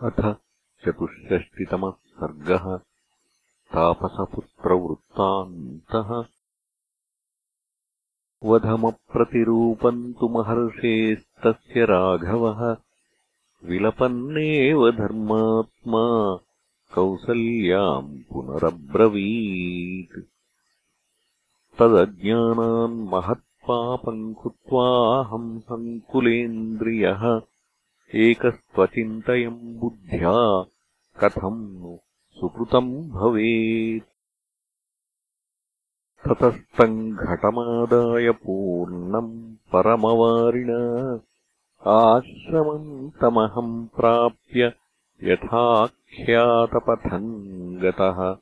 अथ चतुष्षष्टितमः सर्गः तापसपुत्रवृत्तान्तः। वधमप्रतिरूपम् तु महर्षेस्तस्य राघवः। विलपन्नेव धर्मात्मा कौसल्याम् पुनरब्रवीत्। तदज्ञानान् महत्पापम् कृत्वाहम् सङ्कुलेन्द्रियः एकस्त्वचिन्तयम् बुद्ध्या कथम् नु सुकृतम् भवेत्। ततस्तम् घटमादाय पूर्णम् परमवारिणा। आश्रमम् तमहम् प्राप्य यथाख्यातपथम् गतः।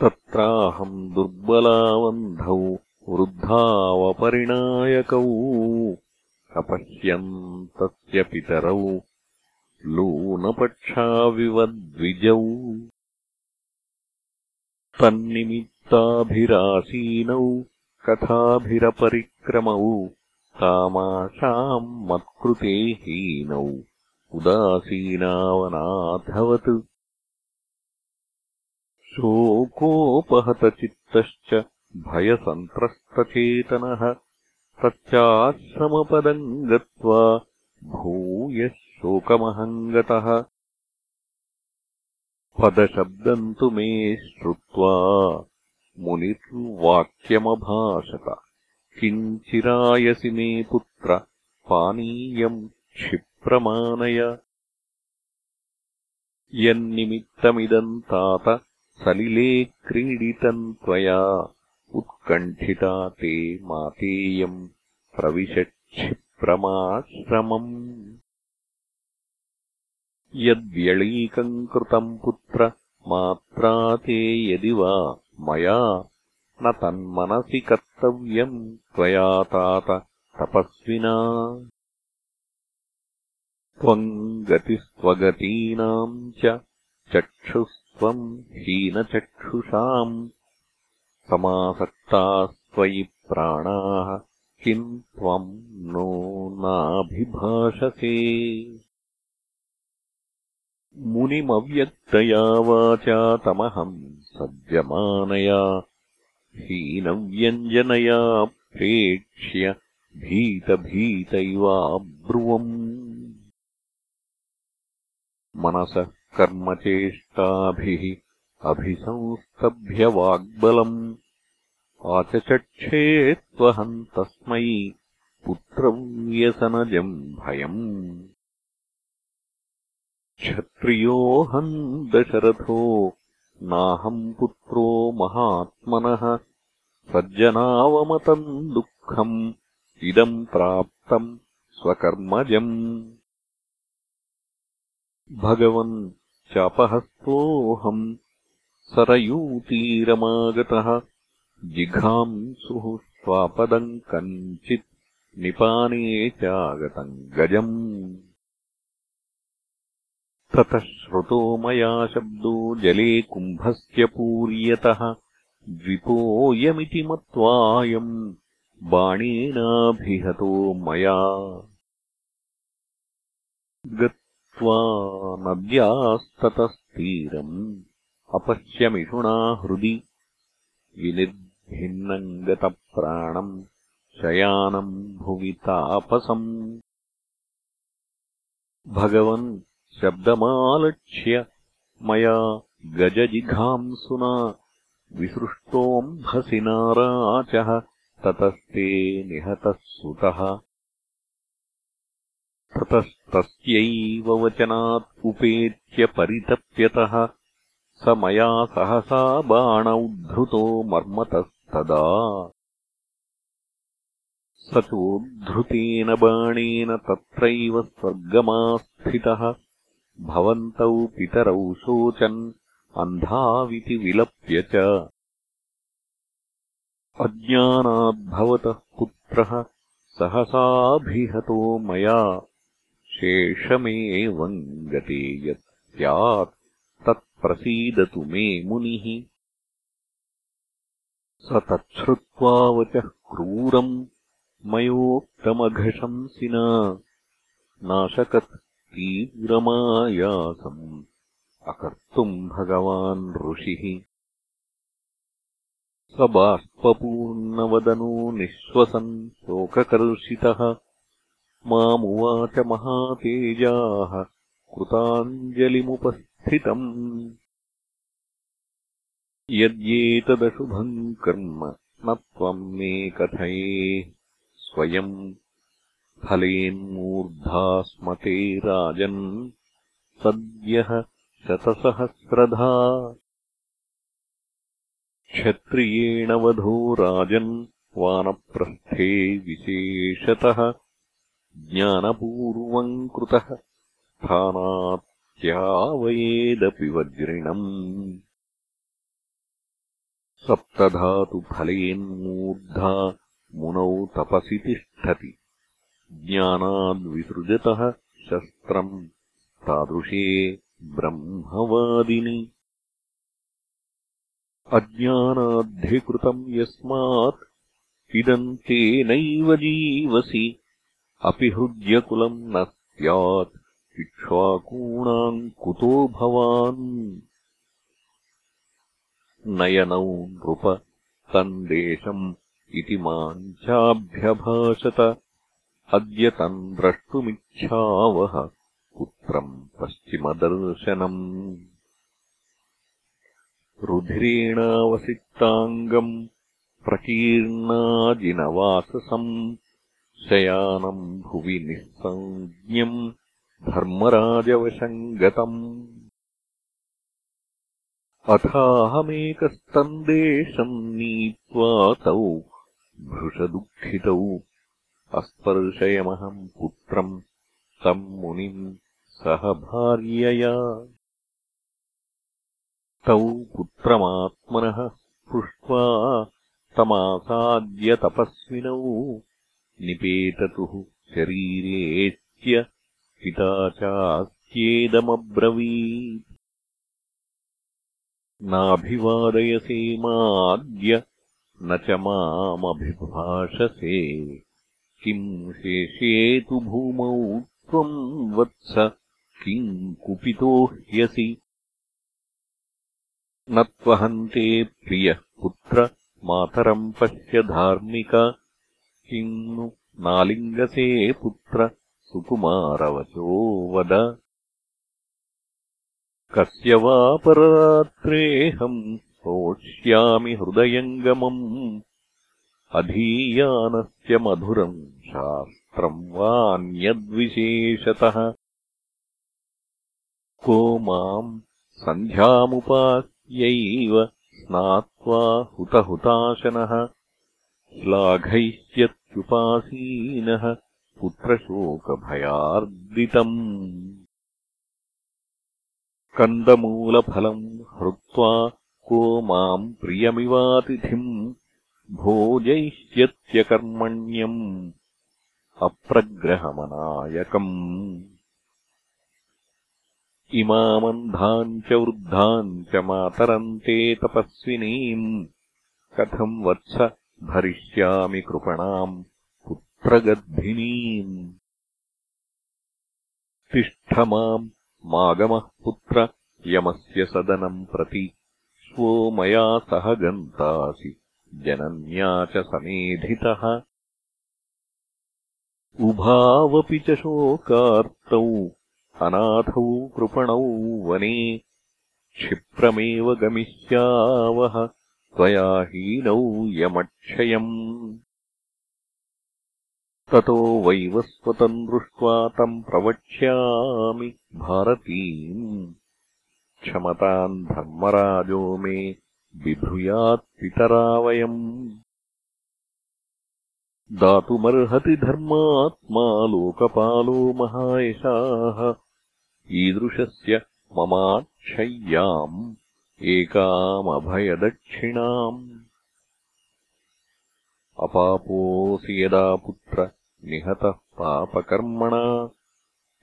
तत्राहम् दुर्बलावन्धौ वृद्धावपरिणायकौ अपश्यन्तस्य पितरौ लूनपक्षाविवद्विजौ तन्निमित्ताभिरासीनौ कथाभिरपरिक्रमौ तामाशाम् मत्कृते हीनौ उदासीनावनाथवत् शोकोपहतचित्तश्च भयसन्त्रस्तचेतनः तच्चाश्रमपदम् गत्वा भूयः शोकमहम् गतः पदशब्दम् तु मे श्रुत्वा मुनिर्वाक्यमभाषत। किञ्चिरायसि मे पुत्र पानीयम् क्षिप्रमानय। यन्निमित्तमिदम् तात सलिले क्रीडितम् त्वया उत्कण्ठिता ते मातेयम् प्रविशक्षिप्रमाश्रमम् यद्व्यळीकम् कृतम् पुत्र मात्रा ते यदि वा मया न तन्मनसि कर्तव्यम् त्वया तात तपस्विना। त्वम् गतिस्त्वगतीनाम् च चक्षुस्त्वम् हीनचक्षुषाम् समासक्तास्त्वयि प्राणाः किम् त्वम् नो नाभिभाषसे। मुनिमव्यक्तया वाचा तमहम् सज्जमानया हीनव्यञ्जनया प्रेक्ष्य भीतभीत इवाब्रुवम् मनसः कर्मचेष्टाभिः अभिसंस्तभ्यवाग्बलम् आचचक्षे त्वहम् तस्मै पुत्रव्यसनजम् भयम्। क्षत्रियोऽहम् दशरथो नाहम् पुत्रो महात्मनः सज्जनावमतम् दुःखम् इदम् प्राप्तम् स्वकर्मजम्। भगवन् चापहस्तोऽहम् सरयूतीरमागतः जिघांसुः स्वापदम् कञ्चित् निपाने चागतम् गजम्। ततः श्रुतो मया शब्दो जले कुम्भस्य पूर्यतः द्विपोऽयमिति मत्वायम् बाणेनाभिहतो मया। गत्वा नद्यास्ततस्तीरम् अपश्यमिषुणा हृदि। विनिर्भिन्नम् गतप्राणम् शयानम् भुवि तापसम्। भगवन् शब्दमालक्ष्य मया गजजिघांसुना विसृष्टोऽम्भसि नाराचः ततस्ते निहतः सुतः। ततस्तस्यैव वचनात् उपेत्य परितप्यतः स मया सहसा बाण उद्धृतो मर्मतस्तदा। स चोद्धृतेन बाणेन तत्रैव स्वर्गमास्थितः भवन्तौ पितरौ शोचन् अन्धाविति विलप्य च। अज्ञानाद्भवतः पुत्रः सहसाभिहतो मया शेषमेवम् गते यत् स्यात् तत्प्रसीदतु मे मुनिः। स तच्छ्रुत्वा वचः क्रूरम् मयोक्तमघशंसिना। नाशकत् तीव्रमायासम्। अकर्तुम् भगवान् ऋषिः। स बाष्पूर्णवदनो निःश्वसन् शोककर्षितः। मामुवाच महातेजाः कृताञ्जलिमुपस्थितम् यद्येतदशुभम् कर्म न त्वम् मे कथये स्वयम् फलेन्मूर्धा स्मते राजन् सद्यः शतसहस्रधा। क्षत्रियेण वधो राजन् वानप्रस्थे विशेषतः ज्ञानपूर्वम् कृतः स्थानात्यावयेदपि वज्रिणम् सप्तधातुफलेन्मूर्धा मुनौ तपसि तिष्ठति। ज्ञानाद्विसृजतः शस्त्रम् तादृशे ब्रह्मवादिनि। अज्ञानाद्धिकृतम् यस्मात् इदम् तेनैव जीवसि। अपि हृद्यकुलम् न स्यात् इक्ष्वाकूणाम् कुतो भवान्। नयनौ नृप तम् देशम् इति अद्य तम् द्रष्टुमिच्छावः पुत्रम् पश्चिमदर्शनम्। रुधिरेणावसिक्ताङ्गम् प्रकीर्णाजिनवाससम्। शयानम् भुवि निःसञ्ज्ञम् धर्मराजवशम् गतम् अथाहमेकस्तम् देशम् नीत्वा तौ भृशदुःखितौ। अस्पर्शयमहम् पुत्रम् तम् मुनिम् सह भार्यया। तौ पुत्रमात्मनः स्पृष्ट्वा तमासाद्यतपस्विनौ निपेततुः शरीरेत्य पिता चास्त्येदमब्रवीत् नाभिवादयसे माद्य न च मामभिभाषसे। किम् शेष्येतु भूमौ त्वम् वत्स किम् कुपितो ह्यसि। न त्वहन्ते प्रियः पुत्र मातरम् पश्य धार्मिक। किम् नु नालिङ्गसे पुत्र सुकुमारवचो वद। कस्य वा पररात्रेऽहम् सोक्ष्यामि हृदयङ्गमम्। अधीयानस्य मधुरम् शास्त्रम् वान्यद्विशेषतः को माम् सन्ध्यामुपास्यैव स्नात्वा हुतहुताशनः श्लाघयिष्यत्युपासीनः पुत्रशोकभयार्दितम्। कन्दमूलफलम् हृत्वा को माम् प्रियमिवातिथिम् भोजयिष्यत्यकर्मण्यम् अप्रग्रहमनायकम्। इमामन्धाम् च वृद्धाम् च मातरम् ते तपस्विनीम्। कथम् वत्स भरिष्यामि कृपणाम् पुत्रगर्भिणीम् तिष्ठ माम् मागमः पुत्र यमस्य सदनम् प्रति। स्वो मया सह गन्तासि जनन्या च समेधितः। उभावपि च शोकार्तौ अनाथौ कृपणौ वने। क्षिप्रमेव गमिष्यावः त्वया हीनौ यमक्षयम् ततो वैवस्वतम् दृष्ट्वा तम् प्रवक्ष्यामि भारतीम्। क्षमताम् धर्मराजो मे बिभूयात्पितरा वयम्। दातुमर्हति धर्मात्मा लोकपालो महायशाः। ईदृशस्य ममाक्षय्याम् एकामभयदक्षिणाम्। अपापोऽसि यदा पुत्र निहतः पापकर्मणा।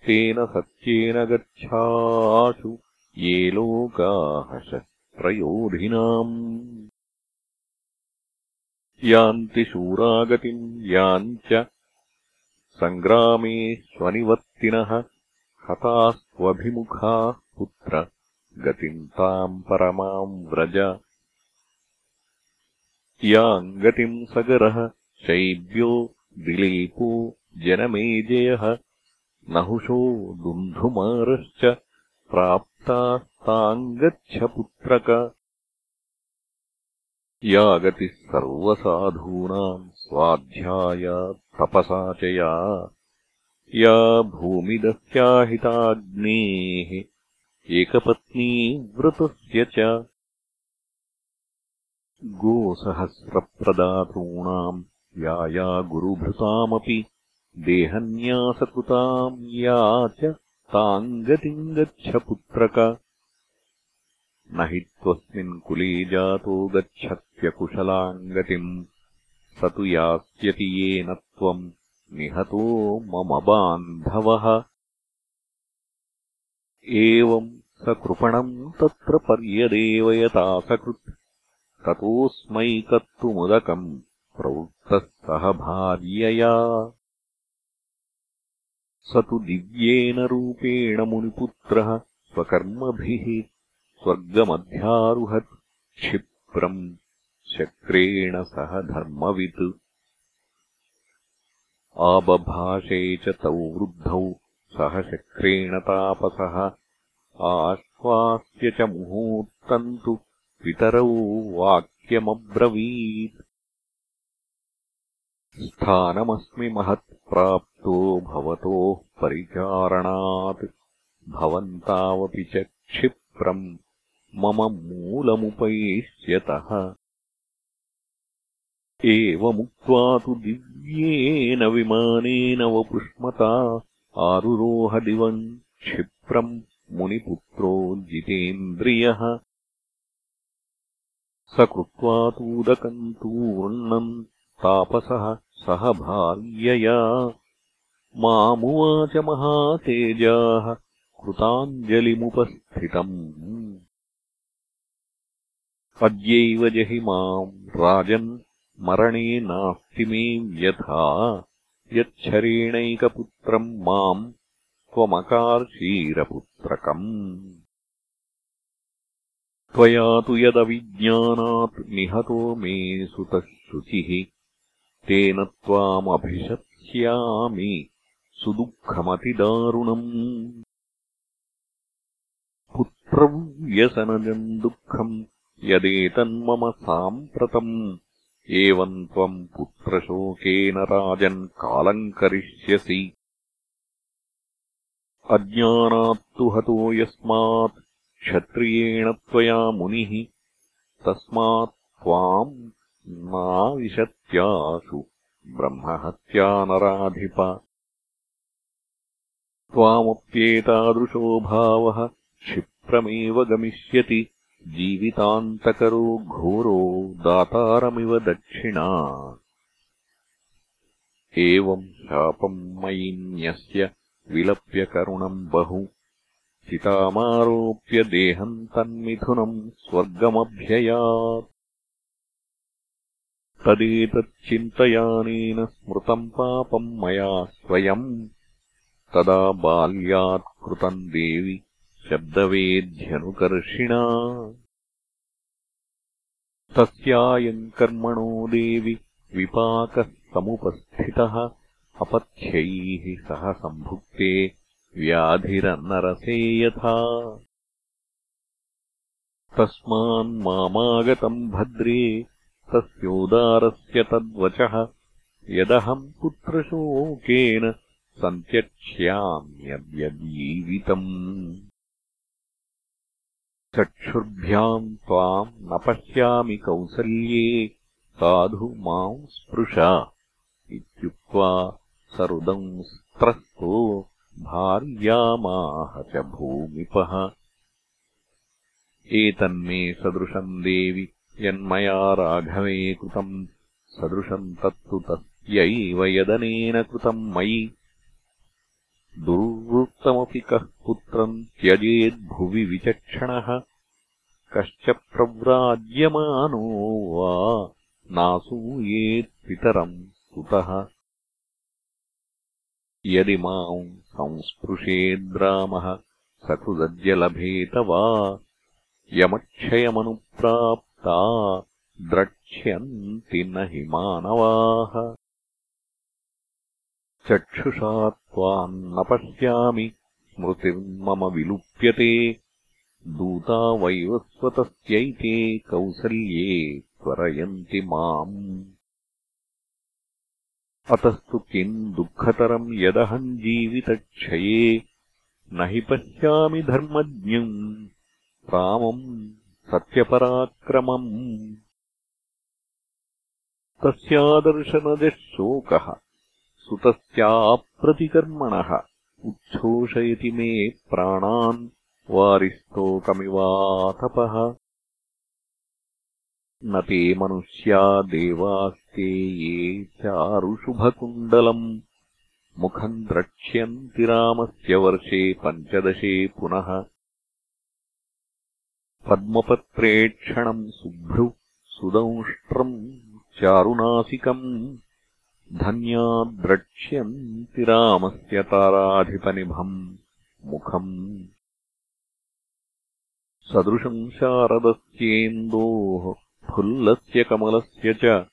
तेन सत्येन गच्छाशु। ये लोकाः शस्त्रयोधिनाम् यान्ति शूरागतिम् याम् च सङ्ग्रामे स्वनिवर्तिनः हतास्त्वभिमुखाः पुत्र गतिम् ताम् परमाम् व्रज। याम् गतिम् सगरः शैब्यो दिलीपो जनमेजयः नहुषो दुन्धुमारश्च प्राप्तास्ताम् गच्छ पुत्रक या गतिः सर्वसाधूनाम् स्वाध्याया तपसा च या या भूमिदस्याहिताग्नेः एकपत्नी व्रतस्य च। गोसहस्रप्रदातॄणाम् या या गुरुभृतामपि देहन्यासकृताम् या च ताम् गतिम् गच्छ पुत्रक न हि त्वस्मिन् कुले जातो गच्छत्यकुशलाम् गतिम् स तु यास्यति येन त्वम् निहतो मम बान्धवः। एवम् स कृपणम् तत्र पर्यदेवयतासकृत् ततोऽस्मै कर्तुमुदकम् प्रवृत्तः सह भार्यया। स तु दिव्येन रूपेण मुनिपुत्रः स्वकर्मभिः स्वर्गमध्यारुहत् क्षिप्रम् शक्रेण सह धर्मवित्। आबभाषे च तौ वृद्धौ सह शक्रेण तापसः। आश्वास्य च मुहूर्तम् तु पितरौ वाक्यमब्रवीत् स्थानमस्मि महत्प्राप्तो भवतोः परिचारणात्। भवन्तावपि च क्षिप्रम् मम मूलमुपैष्यतः एवमुक्त्वा तु दिव्येन विमानेन वपुष्मता आरुरोहदिवम् क्षिप्रम् मुनिपुत्रो जितेन्द्रियः। स कृत्वा तूदकम् तूर्णम् तापसः सह भार्यया। मामुवाच महातेजाः कृताञ्जलिमुपस्थितम्। अद्यैव जहि माम् राजन् मरणे नास्ति मे व्यथा। यच्छरेणैकपुत्रम् माम् त्वमकार्षीरपुत्रकम् त्वया तु यदविज्ञानात् निहतो मे सुतः शुचिः तेन त्वामभिशत्स्यामि सुदुःखमतिदारुणम्। पुत्रव्यसनजम् दुःखम् यदेतन्मम साम्प्रतम्। एवम् त्वम् पुत्रशोकेन राजन् कालम् करिष्यसि। अज्ञानात्तु हतो यस्मात्। क्षत्रियेण त्वया मुनिः। तस्मात् त्वाम् नाविशत्याशु ब्रह्महत्या नराधिप। त्वामप्येतादृशो भावः क्षिप्रमेव गमिष्यति। जीवितान्तकरो घोरो दातारमिव दक्षिणा। एवम् शापम् मयि न्यस्य विलप्य करुणम् बहु। चितामारोप्य देहम् तन्मिथुनम् स्वर्गमभ्ययात् तदेतच्चिन्तयानेन स्मृतम् पापम् मया स्वयम् तदा बाल्यात् कृतम् देवि शब्दवेध्यनुकर्षिणा तस्यायम् कर्मणो देवि विपाकः समुपस्थितः अपथ्यैः सह सम्भुक्ते व्याधिरन्नरसे यथा। तस्मान्मामागतम् भद्रे तस्योदारस्य तद्वचः। यदहम् पुत्रशोकेन सन्त्यक्ष्याम्यद्यजीवितम् चक्षुर्भ्याम् त्वाम् न पश्यामि कौसल्ये साधु माम् स्पृश। इत्युक्त्वा सरुदंस्त्रस्तो भार्यामाह च भूमिपः। एतन्मे सदृशम् देवि यन्मया राघवे कृतम् सदृशम् तत्तु तस्यैव यदनेन कृतम् मयि। दुर्वृत्तमपि कः पुत्रम् त्यजेद्भुवि विचक्षणः। कश्च प्रव्राज्यमानो वा नासूयेत्पितरम् सुतः। यदि माम् संस्पृशेद्रामः सकृदद्य वा यमक्षयमनुप्राप्ता द्रक्ष्यन्ति न हि मानवाः। चक्षुषा त्वान्न पश्यामि स्मृतिर्मम विलुप्यते। दूता वैवस्वतस्यैते कौसल्ये त्वरयन्ति माम्। अतस्तु किम् दुःखतरम् यदहम् जीवितक्षये न हि पश्यामि धर्मज्ञम् रामम् सत्यपराक्रमम्। तस्यादर्शनदः शोकः सुतस्याप्रतिकर्मणः। उच्छोषयति मे प्राणान् वारिस्तोकमिवातपः। न ते मनुष्या देवास्ते ये चारुशुभकुण्डलम्। मुखम् द्रक्ष्यन्ति रामस्य वर्षे पञ्चदशे पुनः पद्मपत्रेक्षणम् सुभ्रु सुदंष्ट्रम् चारुनासिकम् धन्या द्रक्ष्यन्ति रामस्य ताराधिपनिभम् मुखम्। सदृशम् शारदस्येन्दोः फुल्लस्य कमलस्य च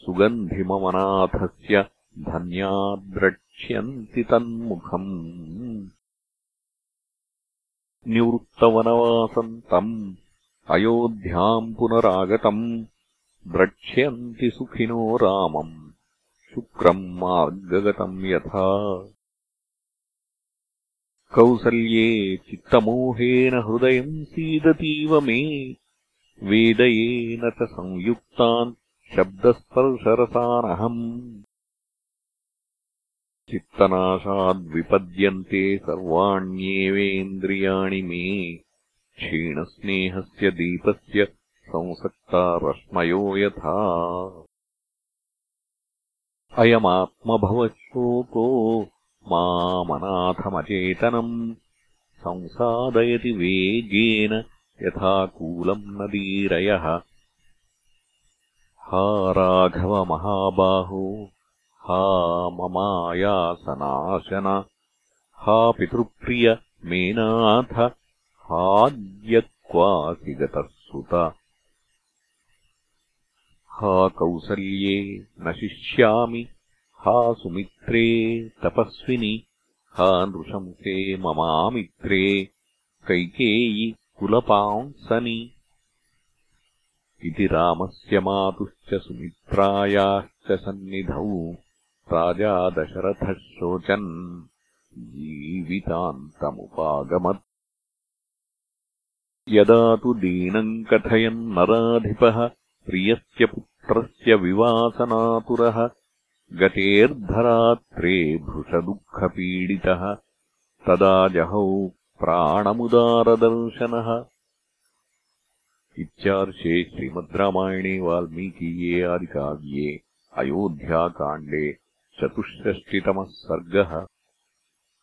सुगन्धिममनाथस्य धन्या द्रक्ष्यन्ति तन्मुखम् निवृत्तवनवासम् तम् अयोध्याम् पुनरागतम् द्रक्ष्यन्ति सुखिनो रामम् शुक्रम् मार्गगतम् यथा। कौसल्ये चित्तमोहेन हृदयम् सीदतीव मे वेदयेन च संयुक्तान् शब्दस्पर्शरसानहम् चित्तनाशाद्विपद्यन्ते सर्वाण्येवेन्द्रियाणि मे। क्षीणस्नेहस्य दीपस्य संसक्ता रश्मयो यथा अयमात्मभवशोको मामनाथमचेतनम् संसादयति वेगेन यथा कूलम् नदीरयः। हा राघवमहाबाहो हा ममायासनाशन। हा पितृप्रिय मेनाथ। हाद्यक्वासि गतः सुत हा कौसल्ये न शिष्यामि हा सुमित्रे तपस्विनि। हा नृशंसे ममामित्रे। कैकेयि कुलपांसनि। इति रामस्य मातुश्च सुमित्रायाश्च सन्निधौ राजा दशरथः शोचन् जीवितान्तमुपागमत्। यदा तु दीनम् कथयन् नराधिपः प्रियस्य पुत्रस्य विवासनातुरः गतेऽर्धरात्रे भृशदुःखपीडितः तदा जहौ प्राणमुदारदर्शनः। इत्यार्षे श्रीमद् रामायणे वाल्मीकीये आदिकाव्ये अयोध्याकाण्डे चतुष्षष्टितमः सर्गः